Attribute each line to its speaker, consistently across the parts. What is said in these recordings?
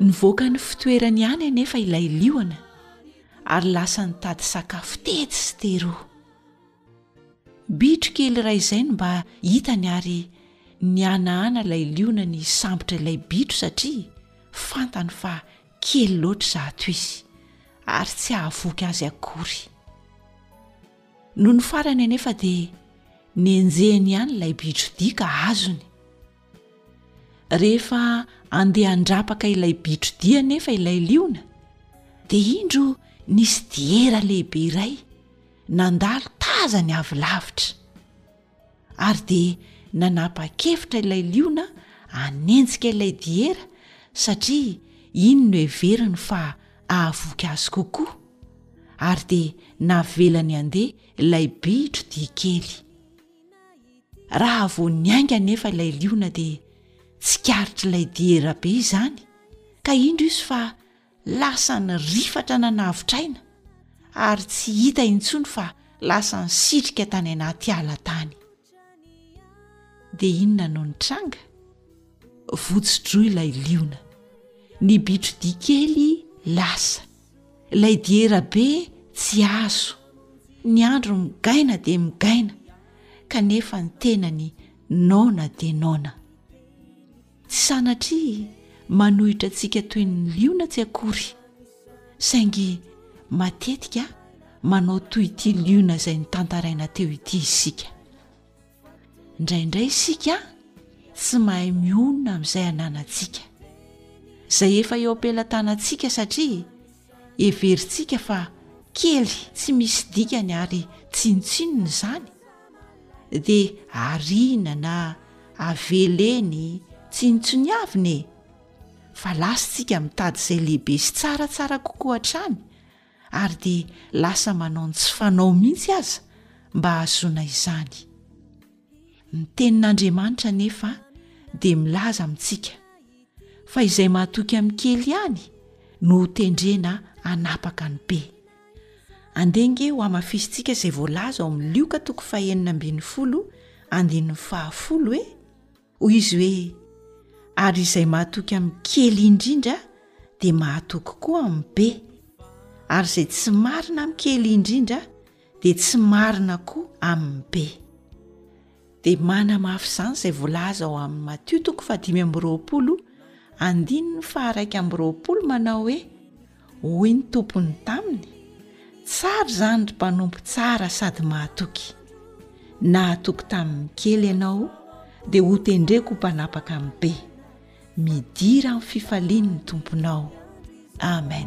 Speaker 1: Nivoaka ny fitoerany ihany anefa ilay liona ary lasa nitady sakafo tetsy sy teroa. Bitro kely iray izay no mba hitany ary nihanahana ilay liona ny hisambotra ilay bitro satria fantany fa kely loatra izato izy ary tsy hahavoky azy akory. Nony farany anefa dia nenjehiny ihany ilay bitro dia ka azony. Rehefa andeha handrapaka ilay bitro dia anefa ilay liona, dia indro nisy diera lehibe iray nandalo tazany avy lavitra. Ary dia nanapa-kevitra ilay liona hanenjika ilay diera satria iny no heveriny fa hahavoky azy kokoa, ary dia navelany handeha ilay bitro dia kely. Raha vao niainga anefa ilay liona dia tsikaritr'ilay diera be izany ka indro izy fa lasa nirifatra nanavotra aina ary tsy hita intsony fa lasa nisitrika tany anaty ala tany. Dia inona no nitranga? Votso-droa ilay liona. Ny bitro dia kely lasa. ilay diera be tsy azo ny andro migaina dia migaina kanefa ny tenany noana dia noana tsy sanatria manohitra antsika toy ny liona tsy akory saingy matetika manao toy ity liona izay nitantaraina teo ity isika indraindray isika tsy mahay mionona amin'izay ananantsika izay efa eo am-pelatanantsika satria everintsika fa kely tsy misy dikany ary tsinontsinona izany dia ariana na aveleny tsinontsony avina e fa lasintsika mitady izay lehibe sy tsaratsara kokoa hatrany ary dia lasa manao ny tsy fanao mihitsy aza mba hahazoana izany ny tenin'andriamanitra nefa dia milaza amintsika fa izay mahatoky amin'ny kely ihany no hotendrena hanapaka ny be andenge ho amafisintsika izay voalaza ao amin'ny lioka toko fahenina ambin'ny folo andin'ny fahafolo hoe hoy izy hoe ary izay mahatoky amin'ny kely indrindra dia mahatoky koa amin'ny be ary izay tsy marina amin'ny kely indrindra dia tsy marina koa amin'ny be dia manamafy izany izay voalaza ao amin'ny matio toko fahadimy amby roapolo andininy faharaiky amby roapolo manao hoe Hoy ny tompony taminy, Tsara izany ry mpanompo tsara sady mahatoky! Nahatoky tamin'ny kely ianao, dia hotendreko ho mpanapaka amin'ny be. Midira amin'ny fifaliany ny tomponao. Amen.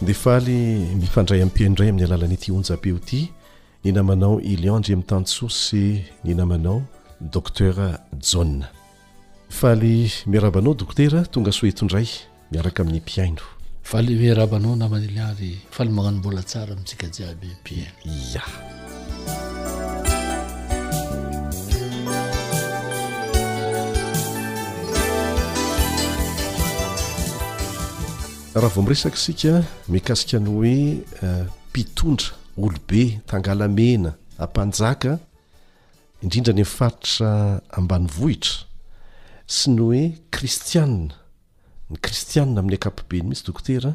Speaker 2: Dia faly mifandray am-peo indray amin'ny alalan'ity onjam-peo ity ny namanao Ilian Andriamitansoa sy ny namanao Docteur Jaona. Faly miarahaba anao Dokotera, tonga soa eto indray miaraka amin'ny mpihaino.
Speaker 3: Faly miarahaba anao namana Ilian ary faly magnano mbola tsara amintsika jiaby mpihaino.
Speaker 2: Yah. raha vao miresaka isika mikasika ny hoe eh, mpitondra olobe tangalamena ampanjaka indrindra ny faritra ambany vohitra sy ny hoe kristianina ny kristianina amin'ny akampobeny mihitsy dokotera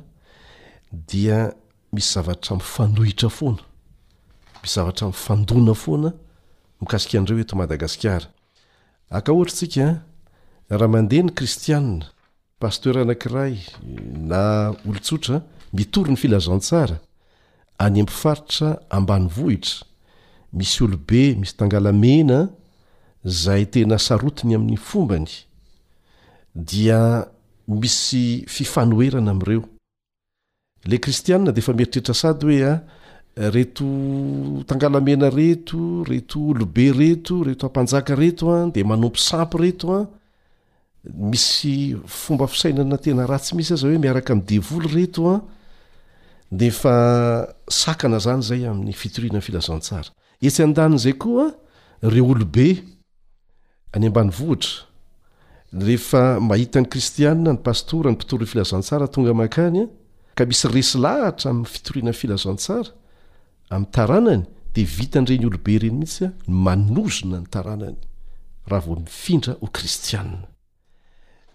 Speaker 2: dia misy zavatra mifanohitra foana, misy zavatra mifandona foana mikasika an'ireo eto Madagasikara. Haka ohatra isika, raha mandeha ny kristianina, pasteur anankiray na olon-tsotra mitory ny filazantsara any amin'ny faritra ambanivohitra, misy olobe, misy tangalamena izay tena sarotiny amin'ny fombany dia misy fifanoherana amin'ireo. Ilay kristiana dia efa mieritreritra sady hoe a, reto tangalamena reto, reto olobe reto, reto ampanjaka reto a, dia manompo sampy reto a, misy fomba fisainana tena ratsy misy aza hoe miaraka amin'ny devoly reto a, dia efa sakana izany izay amin'ny fitoriana ny filazantsara. Etsy andanin'izay koa, ireo olobe any ambanivohitra, rehefa mahita ny Kristianina, ny pastora, ny mpitory ny filazantsara tonga mankany, ka misy resy lahatra amin'ny fitoriana ny filazantsara amin'ny taranany, dia vitan'ireny olobe ireny mihitsy ny manozona ny taranany, raha vao mifindra ho Kristianina.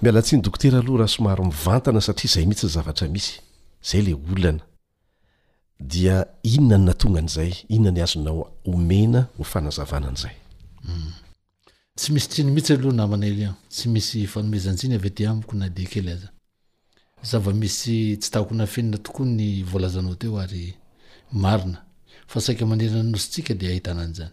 Speaker 2: Miala tsiny Dokotera aloha raha somary mivantana satria izay mihitsy ny zavatra misy. Izay ilay olana. Dia inona no nahatonga an'izay? Inona ny azonao omena ho fanazavana an'izay? Humm.
Speaker 3: Tsy misy tsiny mihitsy aloha namana Elie an! Tsy misy fanomezan-tsiny avy aty amiko na dia kely aza. Zava-misy tsy takon'afenina tokoa ny voalazanao teo ary marina fa saika manerana ny nosintsika dia ahitana an'izany.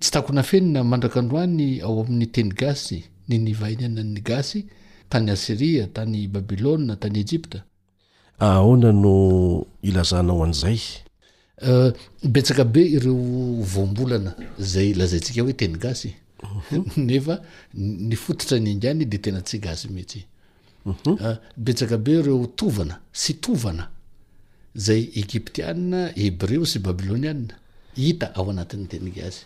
Speaker 3: Tsy takona feno na mandraka androany ao amin' ny teny gasy ny nivahinianan' ny Gasy tany Asiria, tany Babilôna, tany Ejipta.
Speaker 2: Ahoana no ilazanao an'izay?
Speaker 3: A, Betsaka be ireo voambolana izay lazaintsika hoe teny gasy, nefa ny fototra niaingany dia tena tsy gasy mihitsy. Betsaka be ireo tovana sy tovana izay Egyptiana, Hebreo sy Babyloniana hita ao anatin'ny teny gasy.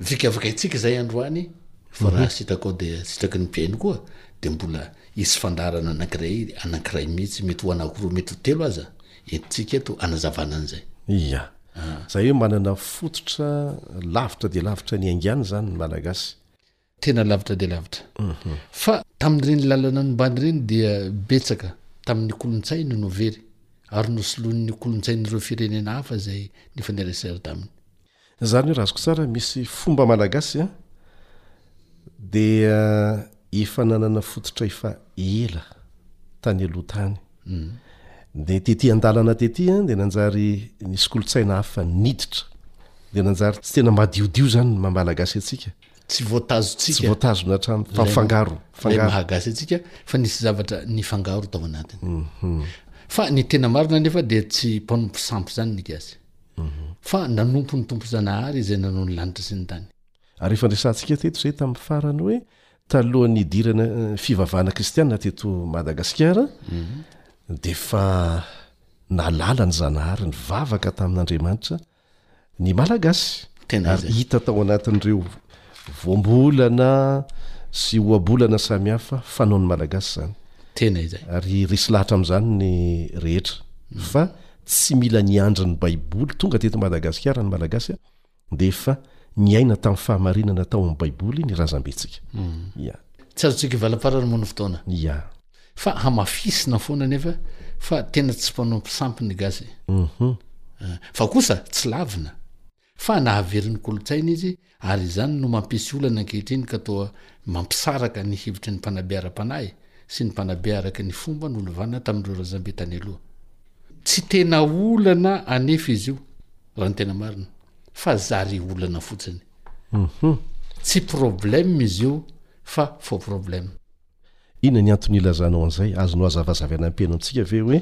Speaker 3: Vikavikaintsika izay androany fa raha sitraka ao dia sitraky ny mpihaino koa dia mbola hisy fandaharana anankiray, anankiray mihitsy, mety ho anankiroa, mety ho telo aza entintsika eto hanazavana an'izay.
Speaker 2: Ia. Izay hoe manana fototra lavitra dia lavitra niaingàny izany ny Malagasy.
Speaker 3: Tena lavitra dia lavitra. Fa tamin'ireny lalana nombany ireny dia betsaka tamin'ny kolontsainy no very ary nosoloin'ny kolontsain'ireo firenena hafa izay nifanerasera taminy.
Speaker 2: Izany hoe raha azoko tsara misy fomba malagasy an, dia efa nanana fototra efa ela tany aloha tany. Dia tety an-dalana tety an, dia nanjary nisy kolontsaina hafa niditra. Dia nanjary tsy tena madiodio izany ny maha malagasy antsika.
Speaker 3: tsy voatazontsika,
Speaker 2: tsy voatazona hatrany fa
Speaker 3: fangaro,
Speaker 2: fangaro.
Speaker 3: Ilay mahagasy antsika fa nisy zavatra nifangaro tao anatiny. Mhm. Fa ny tena marina nefa dia tsy mpanompo sampy zany ny gasy. Mhm. Fa nanompo ny tompo Zanahary izay nanao ny lanitra sy ny tany.
Speaker 2: Ary efa niresahantsika teto izay tamin'ny farany hoe talohan'ny hidirana eh, fivavahana kristianina teto Madagasikara mhm. dia fa nalala ny Zanahary nivavaka tamin'Andriamanitra ny Malagasy.
Speaker 3: Tena izay.
Speaker 2: Ary hita tao anatin'ireo voambolana sy ohabolana samihafa fanaon'ny Malagasy izany.
Speaker 3: Tena izay.
Speaker 2: Ary resy lahatra amin'izany ny rehetra. Fa tsy mila niandry ny Baiboly tonga teto Madagasikara ny Malagasy dia efa niaina tamin'ny fahamarinana tao amin'ny Baiboly ny razambentsika. Ia.
Speaker 3: Tsy azontsika ivalamparana moa ny fotoana.
Speaker 2: Ia.
Speaker 3: Fa hamafisina foana nefa fa tena tsy mpanompo sampy ny gasy e.
Speaker 2: Mhm.
Speaker 3: Ah, Fa kosa tsy lavina fa nahavery ny kolontsaina izy ary izany no mampisy olana ankehitriny ka toa mampisaraka ny hevitry ny mpanabe ara-panahy sy ny mpanabe araka ny fomba nolovana tamin'ireo razambe tany aloha. Tsy tena olana anefa izy io, raha ny tena marina, fa zary olana fotsiny.
Speaker 2: Mhm.
Speaker 3: Tsy problème izy io fa faux problème.
Speaker 2: Inona ny antony ilazanao an'izay? Azonao azavazavy anampiana antsika ve hoe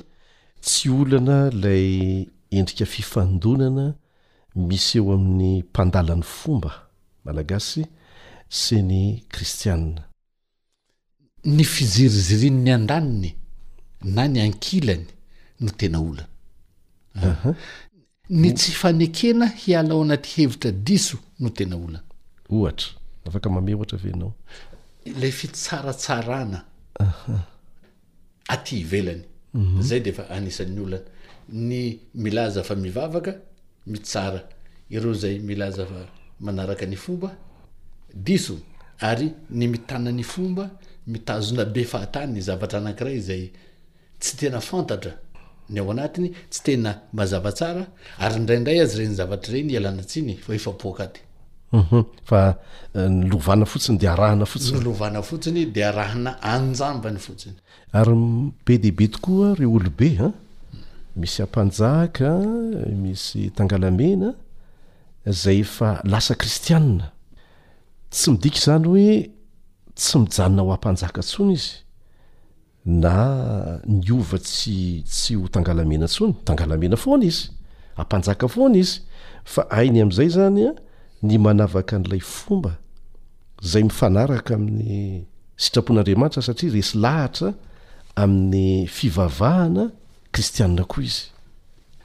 Speaker 2: tsy olana ilay endrika fifandonana misy eo amin'ny mpandala ny fomba malagasy sy ny kristiana?
Speaker 3: Ny fiziriziriany ny andaniny na ny ankilany no tena olana. Ny tsy fanekena hiala ao anaty hevitra diso no tena olana.
Speaker 2: Ohatra. Afaka mamehy ohatra ve ianao?
Speaker 3: Ilay fitsaratsarana aty ivelany. Izay dia efa anisan'ny olana. Ny milaza fa mivavaka, mitsara ireo izay milaza fa manaraka ny fomba, diso. Ary ny mitana ny fomba, mitazona be fahatany ny zavatra anankiray izay. tsy tena fantatra ny ao anatiny, tsy tena mazava tsara, ary indraindray aza ireny zavatra ireny ialana tsiny fa efa
Speaker 2: poakaty. Uhum, fa eh, nilovana fotsiny dia arahana fotsiny.
Speaker 3: Nilovana fotsiny dia arahana anjambany fotsiny.
Speaker 2: Ary m- be dia be tokoa ireo olobe a, misy ampanjaka, misy tangalamena, izay efa lasa kristianina. Tsy midika izany hoe tsy mijanona ho ampanjaka intsony izy, Na niova tsy tsy ho tangalamena intsony, tangalamena foana izy, ampanjaka foana izy, fa hainy amin'izay izany ny manavaka an'ilay fomba izay mifanaraka amin'ny sitrapon'Andriamanitra satria resy lahatra amin'ny fivavahana Kristianina koa izy.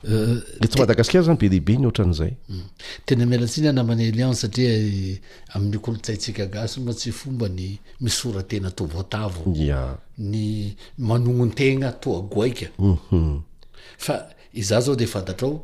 Speaker 2: Eto eh, Madagasikara zany be lehibe ny ohatran'izay. Hmm.
Speaker 3: Tena mialatsiny a namana Elian satria eh, amin'ny kolontsaintsika gasy moa tsy fomba ny misoratena toa voatavo. Ny manognon-tegna toa goaika.
Speaker 2: Mhm.
Speaker 3: Fa izaho zao dia fantatrao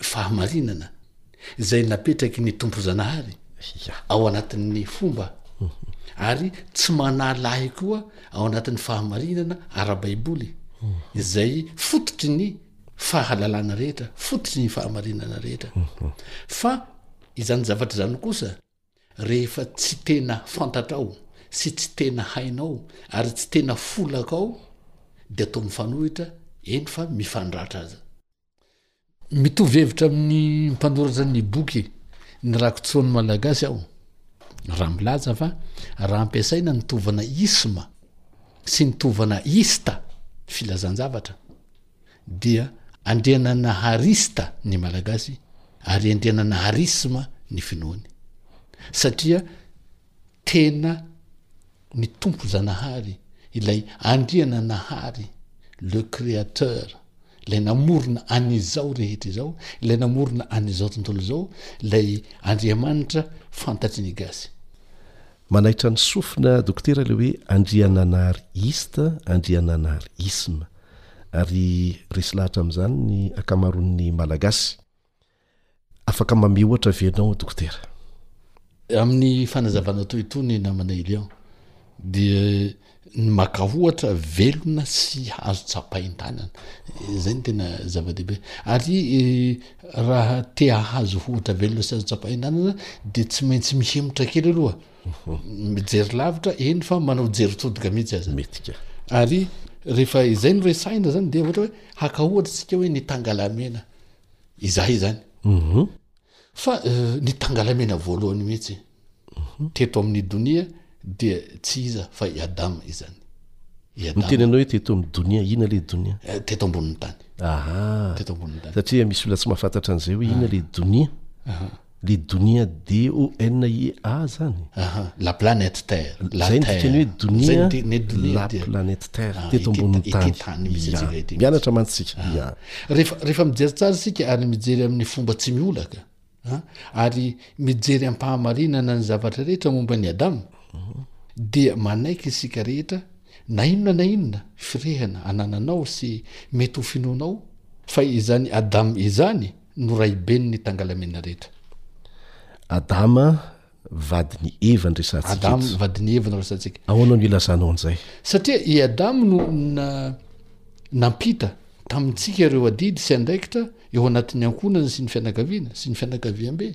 Speaker 3: fahamarinana izay napetraky ny Tompo Zanahary ao anatin'ny fomba ary tsy manala ahy koa ao anatin'ny fahamarinana ara-baiboly izay fototry ny fahalalana rehetra fototry ny fahamarinana rehetra fa izany zavatra izany kosa rehefa tsy tena fantatrao sy tsy tena hainao ary tsy tena folakao de atao mifanohitra eny fa mifandratra aza Mitovy hevitra amin'ny mpanoratra ny boky Ny Rakotsoan'ny Malagasy aho raha milaza fa raha ampiasaina ny tovana isma sy ny tovana ista, filazan-javatra, dia andriananaharista ny Malagasy ary andriananaharisma ny finoany. Satria Tena ny Tompo Zanahary, ilay Andriananahary, le Créateur, ilay namorona an'izao rehetra izao, ilay namorona an'izao tontolo izao, ilay Andriamanitra fantatry ny gasy.
Speaker 2: Manaitra ny sofina Dokotera ilay hoe Andriananaharyiste, Andriananaharyisme. Ary resy lahatra amin'izany ny ankamaroan'ny Malagasy. Afaka mamehy ohatra ve ianao dokotera?
Speaker 3: Amin'ny fanazavana toy itony namana Elion dia ny maka ohatra velona sy azo tsapain-tanana izay ny tena zava-dehibe ary eh, raha te hahazo ohatra velona sy azo tsapain-tanana dia tsy maintsy mihemotra kely aloha mhm. mijery lavitra eny fa manao jery todika mihitsy aza
Speaker 2: metika
Speaker 3: ary rehefa izay no resahina zany dia ohatra hoe haka ohatra tsika hoe ny tangalamena izahay
Speaker 2: izany
Speaker 3: fa ny tangalamena voalohany mihitsy teto amin'ny donia dia tsy iza fa i adama
Speaker 2: izany iteny anao hoe teto amin'ny donia ina le donia
Speaker 3: eh, teto ambonin'ny tany
Speaker 2: aha
Speaker 3: teto ambonin'ny tany
Speaker 2: satria misy olona tsy mahafantatra an'izay hoe ina le donia Le donia DONIA zany?
Speaker 3: Aha, la planète terre, la terre.
Speaker 2: Zay ny dikany hoe donia, la planète terre, teto
Speaker 3: ambonin'ny
Speaker 2: tany.
Speaker 3: Ity
Speaker 2: tany
Speaker 3: misy antsika ity.
Speaker 2: Mianatra mantsy isika. Ya.
Speaker 3: Rehefa rehefa mijery tsara isika ary mijery amin'ny fomba tsy miolaka, an, ary mijery am-pahamarinana ny zavatra rehetra momba an'i Adama, dia manaiky isika rehetra na inona na inona firehana anananao sy mety ho finoanao fa izany Adama izany no raibeny ny tangalamena rehetra.
Speaker 2: Adama vadin'i Eva no
Speaker 3: resahantsika
Speaker 2: eto.
Speaker 3: Adama vadin'i Eva
Speaker 2: no resahantsika. Ahoana no ilazanao an'izay?
Speaker 3: Satria i Adama no nampita tamintsika ireo adidy sy andraikitra eo anatin'ny ankohonany sy ny fianakaviana sy ny fianakaviambe.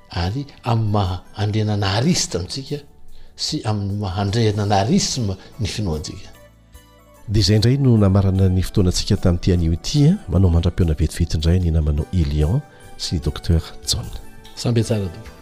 Speaker 3: ary
Speaker 2: amin'ny
Speaker 3: maha andriananariste antsika sy amin'ny maha andriananarisme ny finoantsika.
Speaker 2: Dia izay indray no namarana ny fotoanantsika tamin'ity anio ity an! Manao mandra-pihaona vetivety indray ny namanao Elian sy ny Docteur Jaona.
Speaker 3: Sambe tsara
Speaker 4: tompoko.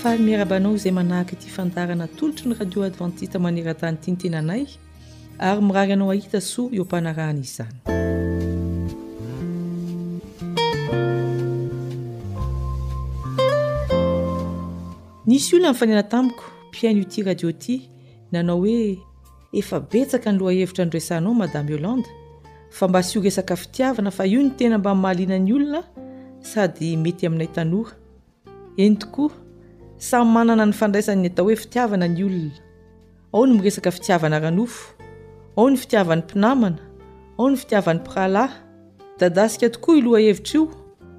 Speaker 5: Faly miaraba anao izay manahaka ity fandarana atolotry ny radio advantista maneran-tany ity ny tenanay ary mirary anao hahita soa eo am-panarahana izany nisy olona mifanena tamiko mpihaino ity radio ity nanao hoe Efa betsaka ny lohahevitra noresahanao Madame Yolande fa mba asio resaka fitiavana fa io no tena mba mahaliana ny olona sady mety aminay tanora. Eny tokoa, samy manana ny fandraisany ny atao hoe fitiavana ny olona. Ao ny miresaka fitiavana ara-nofo, ao ny fitiavan'ny mpinamana, ao ny fitiavan'ny mpirahalahy. Midadasika tokoa io lohahevitra io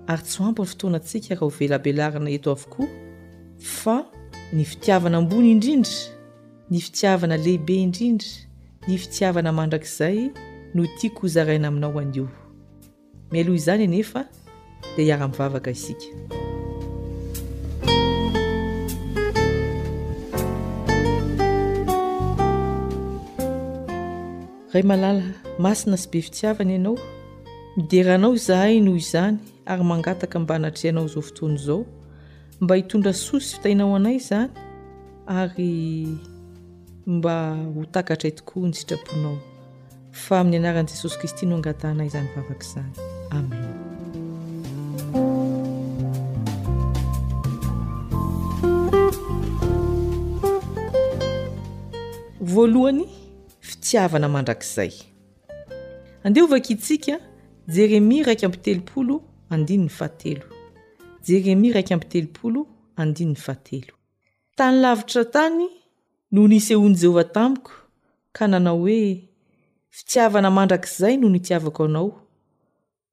Speaker 5: ary tsy ho ampy ny fotoanantsika raha hovelabelarina eto avokoa fa ny fitiavana ambony indrindra. Ny fitiavana lehibe indrindra, ny fitiavana mandrakizay no tiako hozaraina aminao anio. Mialoha izany anefa dia hiara-mivavaka isika. Ray malala, masina sy be fitiavana ianao. Midera anao izahay noho izany ary mangataka mba anatrehanao izao fotoana izao. mba hitondra soa sy fitahiana ho anay izany ary mba ho takatray tokoa ny sitraponao fa amin'ny anaran'i jesosy kristy no angatahanay izany vavaka izany amen voalohany fitiavana mandrakizay Andeha ho vakintsika Jeremia iraika amby telopolo andininy fahatelo. Jeremia iraika amby telopolo andininy fahatelo. Tany lavitra tany no nisehoan'i Jehovah tamiko ka nanao hoe, Fitiavana mandrakizay no nitiavako anao,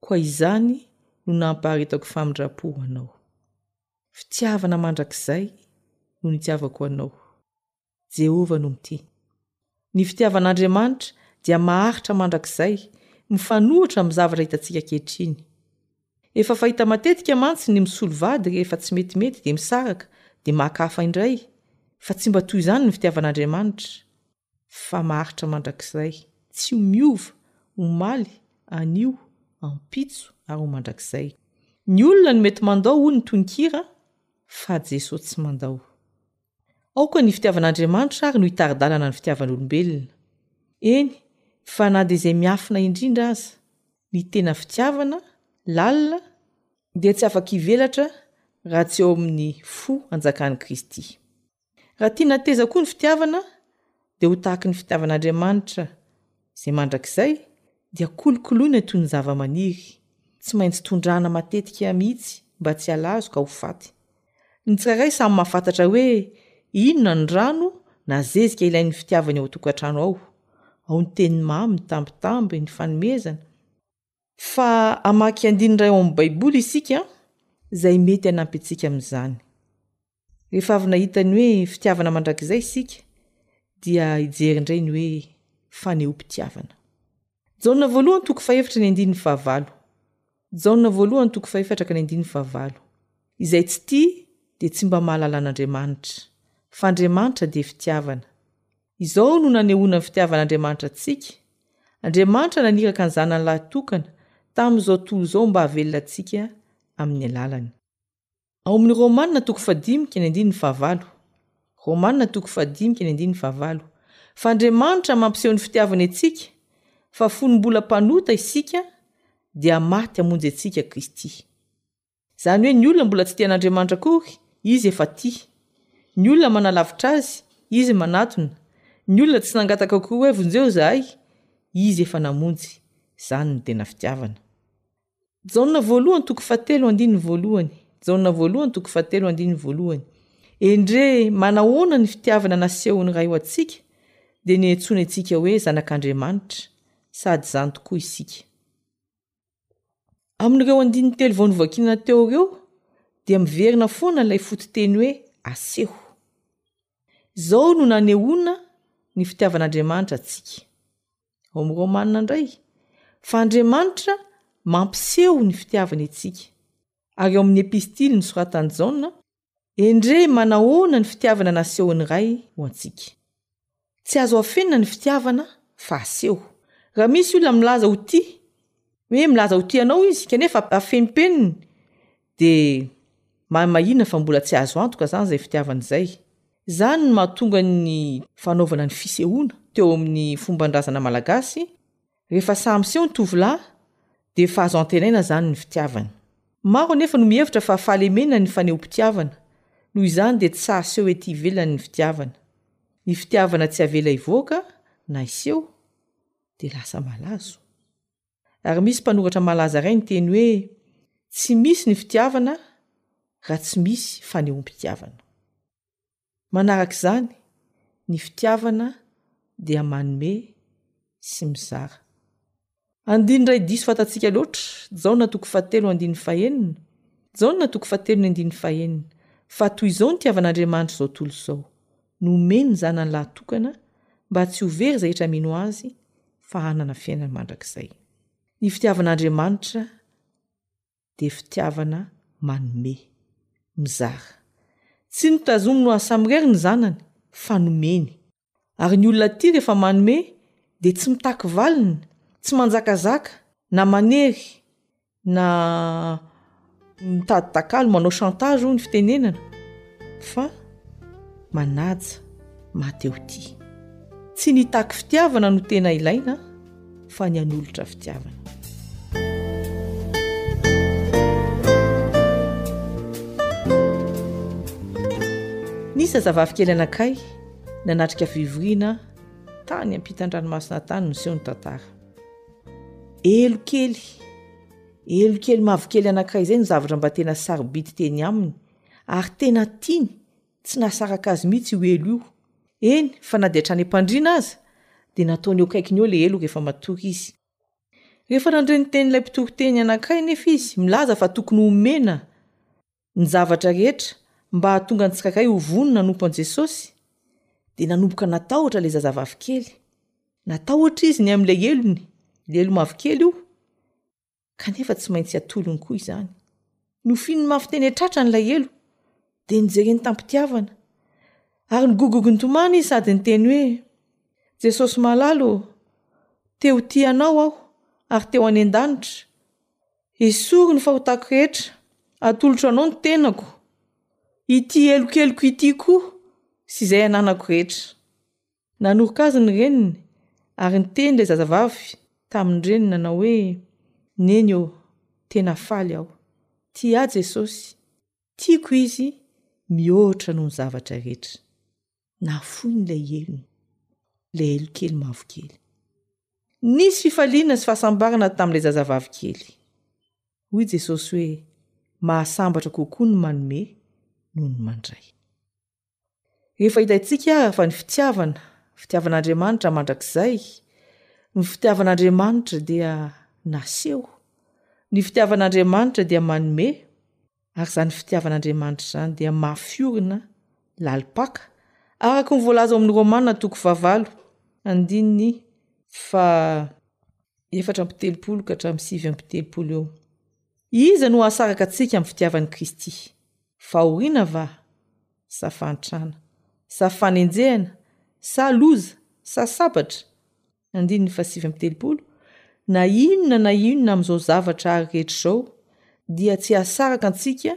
Speaker 5: koa izany no nampaharetako famindram-po ho anao. Fitiavana mandrakizay no nitiavako anao. Jehovah no mitia. Ny fitiavan'Andriamanitra dia maharitra mandrakizay, mifanohitra amin'ny zavatra hitantsika ankehitriny. Efa fahita matetika mantsy ny misolo vady rehefa tsy metimety dia misaraka, dia maka hafa indray, fa tsy mba toy izany ny fitiavan'Andriamanitra, fa maharitra mandrakizay, tsy miova, omaly, anio, ampitso, ary ho mandrakizay. Ny olona no mety mandao, hoy ny tononkira, fa Jeso tsy mandao. Aoka ny fitiavan'Andriamanitra àry no hitari-dalana ny fitiavan'olombelona. Eny, fa na dia izay miafina indrindra aza, ny tena fitiavana, lalina, dia tsy afaka hivelatra raha tsy ao amin'ny fo anjakan'i Kristy. Raha tiana hateza koa ny fitiavana, dia ho tahaky ny fitiavan'Andriamanitra Izay mandrakizay dia kolokoloina toy ny zavamaniry, tsy maintsy tondrahana matetika mihitsy mba tsy halazo ka ho faty. Ny tsirairay samy mahafantatra hoe inona ny rano na zezika ilain'ny fitiavany ao an-tokantrano ao, ao ny teny mamy mitambitamby, ny fanomezana, fa hamaky andininy iray ao amin'ny Baiboly isika izay mety hanampy antsika amin'izany. Rehefa avy nahita ny hoe fitiavana mandrakizay isika, dia hijery indray ny hoe fanehoam-pitiavana. Jaona voalohany toko fahefatra ny andininy fahavalo. Jaona voalohany toko fahefatra ka ny andininy fahavalo. Izay tsy tia dia tsy mba mahalala an'Andriamanitra, fa Andriamanitra dia fitiavana. Izao no nanehoana ny fitiavan'Andriamanitra antsika, Andriamanitra naniraka ny Zanany lahytokana tamin'izao tontolo izao mba hahavelona antsika amin'ny alalany. Ao amin'ny Romana toko fahadimy kny andininy fahavalo, Romana toko fahadimy kny andininy fahavalo, fa Andriamanitra mampiseho ny fitiavany antsika, fa fony mbola mpanota isika, dia maty hamonjy antsika Kristy. Izany hoe ny olona mbola tsy tia an'Andriamanitra akory, Izy efa tia. Ny olona manalavitra Azy, Izy manatona. Ny olona tsy nangataka akory hoe vonjeo izahay, Izy efa namonjy. Izany no tena fitiavana. Jaona voalohany toko fahatelo andininy voalohany Jaona voalohany toko fahatelo andininy voalohany Endrey manahoana ny fitiavana nasehon'ny Ray ho antsika dia ny antsoiny antsika hoe zanak'Andriamanitra, sady izany tokoa isika. Amin'ireo andininy telo vao novakiana teo ireo dia miverina foana ilay fototeny hoe aseho. Izao no nanehoana ny fitiavan'Andriamanitra antsika. Ao amin'ny Romanina indray, fa Andriamanitra mampiseho ny fitiavany antsika. Ary ao amin'ny epistily nosoratan'i Jaona, Endrey manahoana ny fitiavana nasehon'ny Ray ho antsika. Tsy azo afenina ny fitiavana fa aseho. Raha misy olona milaza ho tia, hoe milaza ho tia anao izy, kanefa afenipeniny, dia mahamahiana fa mbola tsy azo antoka izany izay fitiavana izay. Izany no mahatonga ny fanaovana ny fisehoana teo amin'ny fomban-drazana malagasy, Rehefa sahy miseho ny tovolahy dia efa azo antenaina izany ny fitiavany. Maro anefa no mihevitra fa fahalemena ny fanehoam-pitiavana, noho izany dia tsy sahy aseho ety ivelany ny fitiavana. Ny fitiavana tsy avela hivoaka na hiseho dia lasa malazo. Ary misy mpanoratra malaza iray niteny hoe tsy misy ny fitiavana raha tsy misy fanehoam-pitiavana. Manaraka izany, ny fitiavana dia manome sy mizara. Andiny iray diso fantatsika loatra, Jaona toko fahatelo andininy fahenina, Jaona toko fahatelo ny andininy fahenina, fa toy izao nitiavan'Andriamanitra izao tolo izao, nomeny ny zanany lahatokana mba tsy ho very izay rehetra mino azy fa hanana fiainana mandrakizay. Ny fitiavan'Andriamanitra dia fitiavana manome. Mizara. Tsy ny tazominy ho an'samirery ny zanany fa nomeny. Ary ny olona tia rehefa manome dia tsy mitaky valiny, tsy manjakazaka na manery na mitady takalo, manao chantage hoy ny fitenenana fa manaja, mahatehotia. Tsy ny hitaky fitiavana no tena ilaina. fa ny hanolotra fitiavana. Nisy zazavavy kely anakay nanatrika fivoriana tany ampitan-dranomasina tany niseho ny tantara. Elo kely, elo kely mavokely anakay izay ny zavatra mba tena sarobidy teny aminy ary tena tiany Tsy nahasaraka azy mihitsy io elo io, eny fa na dia hatrany am-pandriana aza dia nataony eo akaikiny eo ilay elo rehefa matory izy. Rehefa nandre ny tenin'ilay mpitory teny anankiray anefa izy, milaza fa tokony homena ny zavatra rehetra mba hahatonga ny tsirairay ho vonona hanompo an'i Jesosy, dia nanomboka natahotra ilay zazavavy kely. Natahotra izy ny amin'ilay elony, ilay elo mavokely io, kanefa tsy maintsy atolony koa izany nofin'ny mafy teny an-tratra ny lahelo dia nijereny tampitiavana ary nygogogo ny tomany izy sady ny teny hoe jesosy malalo teo ti anao aho ary teo any an-danitra esory ny fahotako rehetra atolotro anao ny tenako ity elokeloko ity koa sy izay ananako rehetra Nanoroka azy ny reniny ary niteny ilay zazavavy tamin'ny reniny nanao hoe, Neny ô, tena faly aho. Tia ahy Jesosy, tiako Izy mihoatra noho ny zavatra rehetra. Nafoiny ilay helony, ilay helokely mavokely. Nisy fifaliana sy fahasambarana tamin'ilay zazavavy kely. Hoy Jesosy hoe, Mahasambatra kokoa ny manome noho ny mandray. Efa hitantsika ary fa ny fitiavana, fitiavan'Andriamanitra mandrakizay, ny fitiavan'Andriamanitra dia naseho, ny fitiavan'Andriamanitra dia manome, ary izany fitiavan'Andriamanitra izany dia mafy orina, lalim-paka, araka ny voalaza ao amin'ny Romana toko fahavalo, andininy fa efatra amby telopolo ka hatramin'ny sivy amby telopolo eo. Iza no hahasaraka antsika amin'ny fitiavan'i Kristy? Fahoriana va? Sa fahantrana? Sa fanenjehana? Sa loza? Sa sabatra? Andininy fahasivy amby telopolo, Na inona na inona amin'izao zavatra àry rehetra izao dia tsy hahasaraka antsika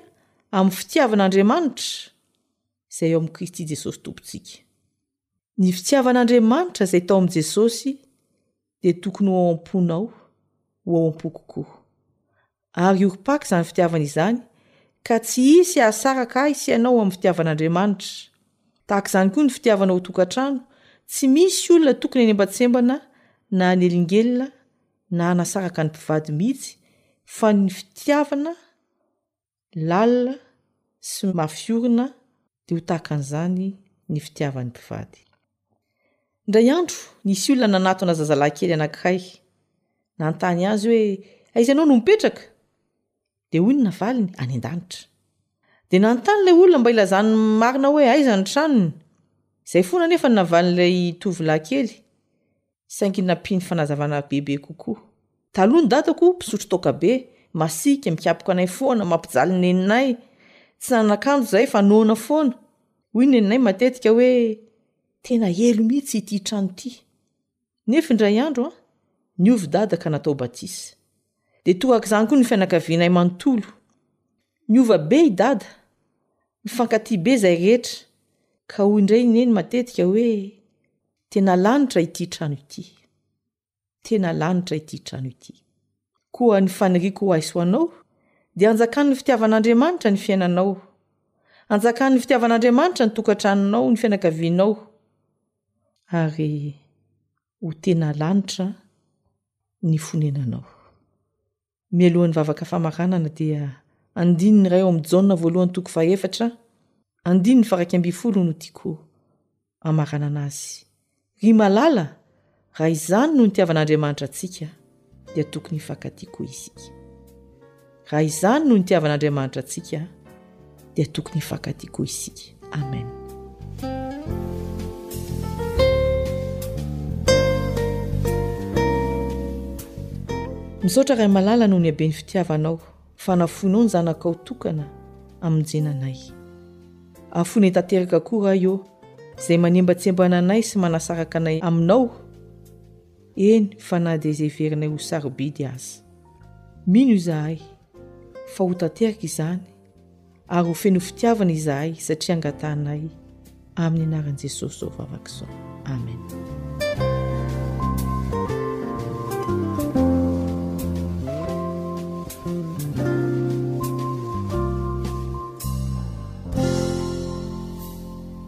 Speaker 5: amin'ny fitiavan'Andriamanitra izay ao amin'i Kristy Jesosy Tompontsika. Ny fitiavan'Andriamanitra izay tao amin'i Jesosy dia tokony ho ao am-ponao, ho ao am-poko koa. Ary orim-paka izany fitiavana izany, ka tsy hisy hahasaraka ahy sy ianao amin'ny fitiavan'Andriamanitra. Tahaka izany koa ny fitiavana ao tokantrano, tsy misy olona tokony hanembatsembana na hanelingelina na hanasaraka ny mpivady mihitsy fa ny fitiavana lalina sy mafy orina dia ho tahaka an'izany ny fitiavan'ny mpivady. Indray andro, nisy olona nanatona zazalahy kely anankiray. Nanontany azy hoe, Aiza ianao no mipetraka? Dia hoy ny navaliny, Any an-danitra. Dia nanontany ilay olona mba hilazany marina hoe aiza ny tranony. Izay foana anefa no navalin'ilay tovolahy kely. saingy nampiany fanazavana bebe kokoa. Taloha ny dadako, mpisotro toaka be, masiaka, mikapoka anay foana, mampijaly ny neninay. Tsy nanan'akanjo izahay fa noana foana. Hoy ny neninay matetika hoe, Tena helo mihitsy ity trano ity. Nefa indray andro, niovy dada ka natao batisa. Dia tohaka izany koa ny fianakavianay manontolo. Niova be i dada, mifankatia be izay rehetra, ka hoy indray i neny matetika hoe, Tena lanitra ity trano ity. Tena lanitra ity trano ity. Koa ny faniriako ho aiso anao dia anjakan'ny fitiavan'Andriamanitra ny fiainanao. Anjakan'ny fitiavan'Andriamanitra ny tokantranonao, ny fianakavianao. Ary ho tena lanitra ny fonenanao. mialohan'ny vavaka famaranana dia andininy iray ao amin'ny jaona voalohany toko fahefatra andininy faraika ambin'ny folo no tiako amaranana azy ry malala raha izany no nitiavan'andriamanitra antsika dia tokony hifankatia koa isika raha izany no nitiavan'andriamanitra antsika dia tokony hifankatia koa isika amen misaotra ray malala noho ny habe ny fitiavanao fa nafoinao ny zanakao tokana amonjenanay afoinay tanteraka koa ray ô izay manembatsembana anay sy manasaraka anay aminao eny fa na dia izay verinay ho sarobidy azy mino izahay fa ho tanteraka izany ary ho feno fitiavana izahay satria angatahanay amin'ny anaran'i Jesosy izao vavaka izao. Amen.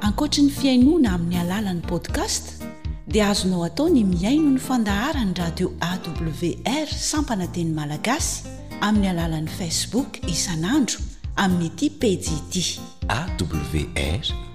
Speaker 1: Ankoatry ny fihainoana amin'ny alalan'ny podcast dia azonao atao ny mihaino ny fandaharan'ny radio awr sampana teny malagasy amin'ny alalan'ny facebook isan'andro amin'ity pejy ity
Speaker 6: awr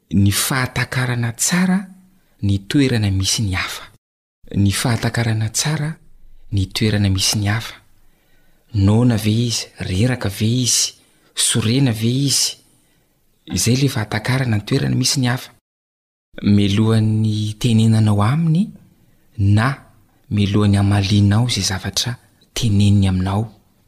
Speaker 7: Ny
Speaker 8: fahatakarana tsara ny toerana misy ny hafa. Ny fahatakarana tsara ny toerana misy ny hafa, noana ve izy, reraka ve izy, sorena ve izy, izay ilay fahatakarana ny toerana misy ny hafa. Mialohan'ny hitenenanao aminy na mialohan'ny hamalianao izay zavatra teneniny aminao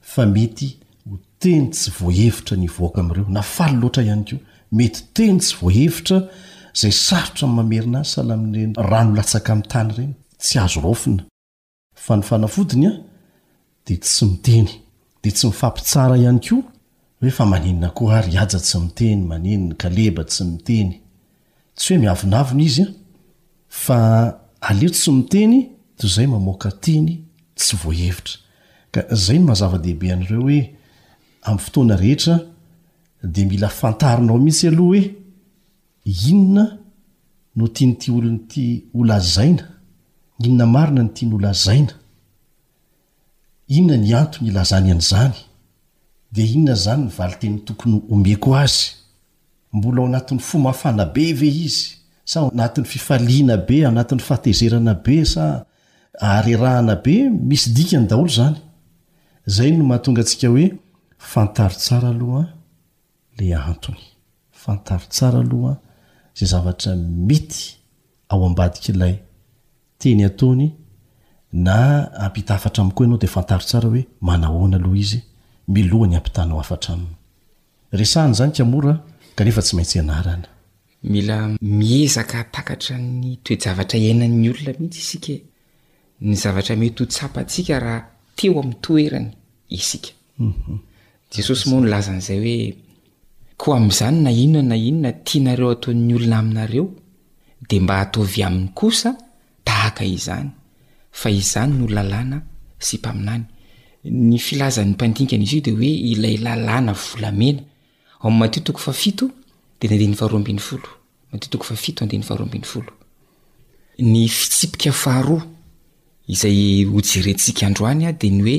Speaker 2: fa mety ho teny tsy voahevitra ny hivoaka amin'ireo, na faly loatra ihany koa. Mety teny tsy voahevitra izay sarotra ny mamerina azy, sahala amin'ireny rano latsaka amin'ny tany ireny, tsy azo raofina. Fa ny fanafodiny dia tsy miteny, dia tsy mifampitsara ihany koa Hoe fa maninona koa ary Haja tsy miteny, maninona, Kaleba tsy miteny. Tsy hoe miavonavona izy an, fa aleo tsy miteny toy izay mamoaka teny tsy voahevitra. Ka izay no maha-zava-dehibe an'ireo hoe amin'ny fotoana rehetra dia mila fantarinao mihitsy aloha hoe inona no tian'ity olona ity holazaina, inona marina no tiany holazaina. Inona ny antony ilazany an'izany? Dia inona izany ny valin-teny tokony homeko azy? Mbola ao anatin'ny fo mafana be ve izy, sa ao anatin'ny fifaliana be, anatin'ny fahatezerana be, sa aharerahana be? Misy dikany daholo izany. Izay no mahatonga antsika hoe, Fantaro tsara aloha an! le antony. Fantaro tsara aloha ze zavatra mety ao ambadik'ilay teny ataony na ampita hafatra amiko ianao de fantaro tsara hoe manahoana aloha izy miloha ny ampitanao hafatra aminy. Resahana izany ka mora kanefa tsy maintsy ianarana.
Speaker 8: Mila miezaka hatakatra ny toe-javatra iainan'ny olona mihitsy isika e! Ny zavatra mety ho tsapantsika raha teo amin'ny toerany isika. Jesosy moa nilaza an'izay hoe, Koa amin'izany na inona na inona tianareo hataon'ny olona aminareo, dia mba ataovy aminy kosa tahaka izany, fa izany no lalàna sy mpaminany. Ny filazan'ny mpandinika an'izy io dia hoe ilay lalàna volamena. Ao amin'ny Matio toko fahafito dia andininy faharoa ambin'ny folo. Matio toko fahafito andininy faharoa ambin'ny folo. Ny fitsipika faharoa izay hojerentsika androany dia ny hoe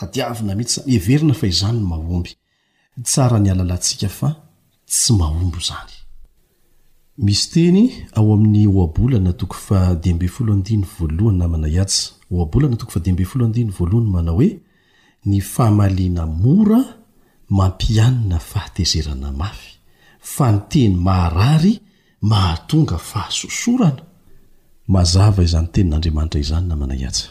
Speaker 2: Tadiavina mihitsy izany, heverina fa izany no mahomby. Tsara ny halalantsika fa tsy mahomby izany. Misy teny ao amin'ny Ohabolana toko faha dimy ambin'ny folo andiny voalohany namana Yats. Ohabolana toko faha dimy ambin'ny folo andiny voalohany manao hoe, Ny famaliana mora mampianina fahatezerana mafy, fa ny teny maharary mahatonga fahasosorana. Mazava izany tenin'Andriamanitra izany namana
Speaker 8: Yats.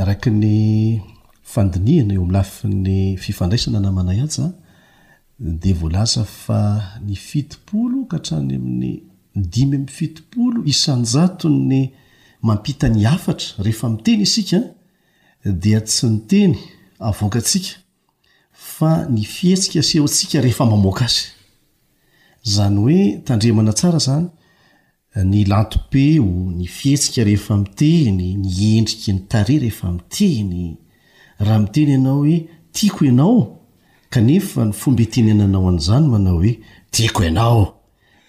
Speaker 8: Araka ny fandinihana eo amin'ny
Speaker 2: lafiny fifandraisana namanay aja dia voalaza fa ny fitopolo ka hatrany amin'ny dimy amby fitopolo isan-jaton'ny mampita ny hafatra rehefa miteny isika dia tsy ny teny avoakantsika fa ny fihetsika asehontsika rehefa mamoaka azy. Izany hoe tandremana tsara izany ny lanto-peo, ny fihetsika rehefa miteny, ny endriky ny tarehy rehefa miteny. Raha miteny ianao hoe tiako ianao kanefa ny fomba itenenanao an'izany manao hoe tiako ianao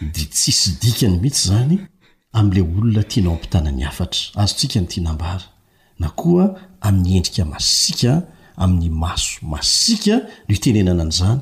Speaker 2: dia tsisy dikany mihitsy izany amin'ilay olona tianao hampitana ny hafatra. Azontsika ny tiana ambara na koa amin'ny endrika masiaka, amin'ny maso masiaka no itenenana an'izany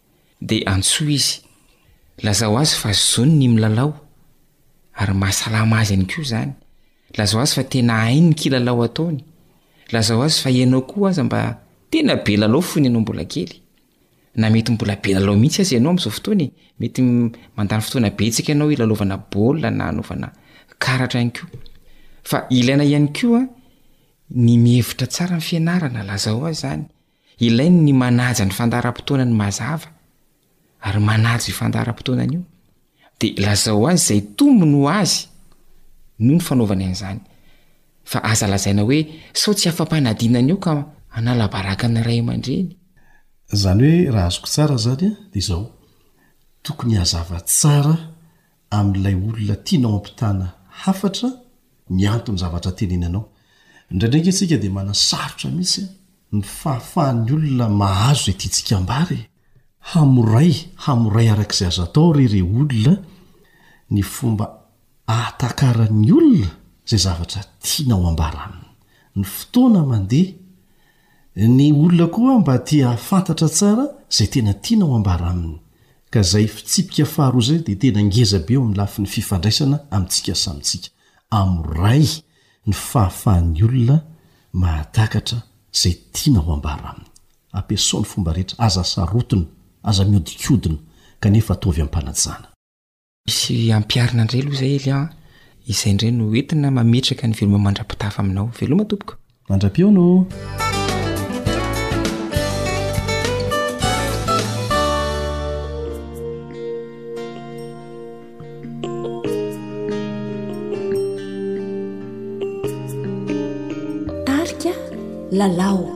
Speaker 8: dia antsoy izy. Lazao azy fa zony ny milalao ary mahasalama azy ihany koa izany. Lazao azy fa tena hainy ny kilalao ataony. Lazao azy fa ianao koa aza mba tena be lalao fony ianao mbola kely. Na mety mbola be lalao mihitsy aza ianao amin'izao fotoana e, mety mandany fotoana betsaka ianao hilalaovana baolina na hanaovana karatra ihany koa. Fa ilaina ihany koa ny mihevitra tsara ny fianarana, lazao azy izany. Ilainy ny manaja ny fandaharam-potoanany mazava, ary manaja io fandaharam-potoanany io. Dia lazao azy izay tombony ho azy noho ny fanaovany an'izany. Fa aza lazaina hoe sao tsy afa-panadinana eo ka hanala baraka ny ray aman-dreny.
Speaker 2: Izany hoe raha azoko tsara izany dia izao, tokony hazava tsara amin'ilay olona tianao hampitana hafatra ny anton-javatra tenenanao. Indraindray ange isika dia manasarotra mihitsy ny fahafahan'ny olona mahazo izay tiantsika hambara e! Hamoray, hamoray araka izay azo atao re ry olona ny fomba ahatakaran'ny olona izay zavatra tianao hambara aminy. Ny fotoana mandeha Ny olona koa mba te hahafantatra tsara izay tena tianao ambara aminy, ka izay fitsipika faharoa izay dia tena ngeza be eo amin'ny lafiny fifandraisana amintsika samy tsika. Amoray ny fahafahan'ny olona mahatakatra izay tianao ambara aminy. Ampiasao ny fomba rehetra, aza sarotiny, aza miodikodina, kanefa ataovy am-panajana.
Speaker 8: Misy ampiarina ndray aloha zay Elian a, izay ndray no entina mametraka ny veloma mandrapitafa aminao. Veloma tompoko.
Speaker 2: Mandrapihaona
Speaker 6: ô. lalao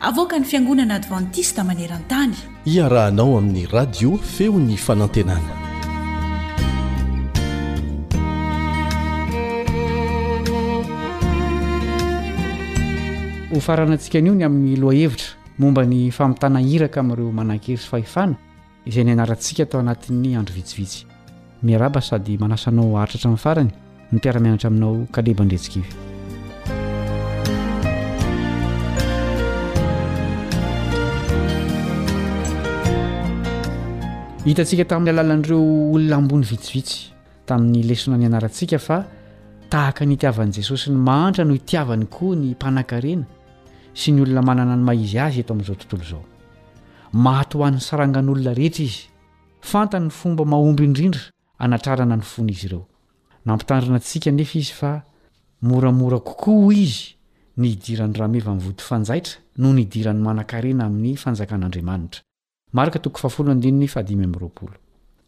Speaker 9: Avoakan'ny Fiangonana Advantista maneran-tany.
Speaker 2: Iarahanao amin'ny Radio Feon'ny Fanantenana.
Speaker 10: Hofaranantsika anio ny amin'ny lohahevitra momba ny famitana iraka amin'ireo manan-kery sy fahefana, izay nianarantsika tao anatin'ny andro vitsivitsy. Miarahaba sady manasa anao haharitra hatramin'ny farany ny mpiara-mianatra aminao Caleb Andriantsikivy. Hitantsika tamin'ny alalan'ireo olona ambony vitsivitsy tamin'ny lesona nianarantsika fa tahaka ny itiavan'i Jesosy ny mahantra no itiavany koa ny mpanankarena sy ny olona manana ny maha izy azy eto amin'izao tontolo izao. Maty ho an'ny sarangan'olona rehetra izy. Fantany ny fomba mahomby indrindra hanatrarana ny fon'izy ireo. Nampitandrina antsika anefa izy fa moramora kokoa, hoy izy, ny hidiran'ny rameva amin'ny vody fanjaitra noho ny hidiran'ny manankarena amin'ny Fanjakan'Andriamanitra. Marka toko fahafolo andininy fahadimy amby roapolo.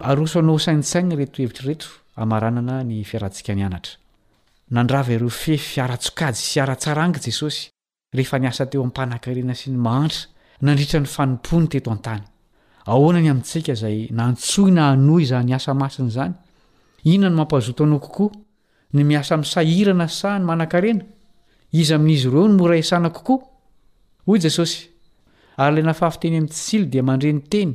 Speaker 10: Aroso anao saintsaigny ireto hevitra ireto hamaranana ny fiarantsika mianatra. Nandrava ireo fefy ara-tsokajy sy ara-tsarangy Jesosy rehefa niasa teo am-panankarena sy ny mahantra nandritra ny fanompoany teto an-tany. Ahoana ny amintsika izay nantsoina hanohy izany asa masina izany? Inona no mampazoto anao kokoa, ny miasa misahirana sa ny manankarena? Iza amin'izy ireo no mora hiasana kokoa? Hoy Jesosy, Ary ilay nafafy teny amin'ny tsilo dia mandre ny teny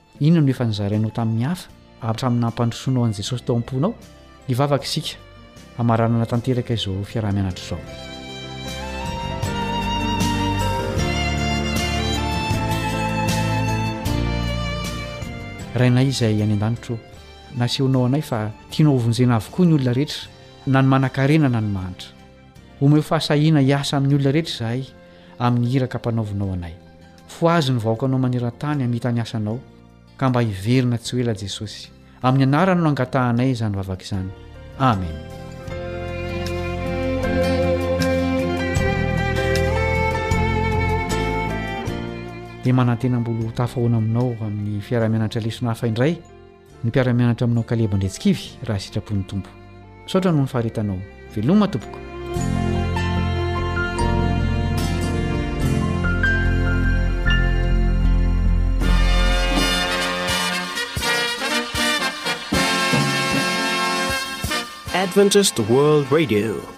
Speaker 10: Inona no efa nizarainao tamin'ny hafa hatramin'ny nampandrosoanao an'i Jesosy tao am-ponao? Hivavaka isika hamaranana tanteraka izao fiaraha-mianatra izao. Rainay izay any an-danitra ô, nasehonao anay fa tianao hovonjena avokoa ny olona rehetra, na ny manankarena na ny mahantra. Omeo fahasahiana hiasa amin'ny olona rehetra izahay amin'ny iraka ampanaovinao anay. Fohazo ny vahoakanao maneran-tany hamita ny asanao, ka mba hiverina tsy ho ela Jesosy. Amin'ny anaranao no angatahanay izany vavaka izany. Amen. Dia manantena mbola ho tafahoana aminao amin'ny fiaraha-mianatra lesona hafa indray. Ny mpiara-mianatra aminao Kaleba Andriantsikivy raha sitrapon'ny Tompo. Misaotra noho ny faharetanao. Veloma tompoko.
Speaker 1: Adventist World Radio,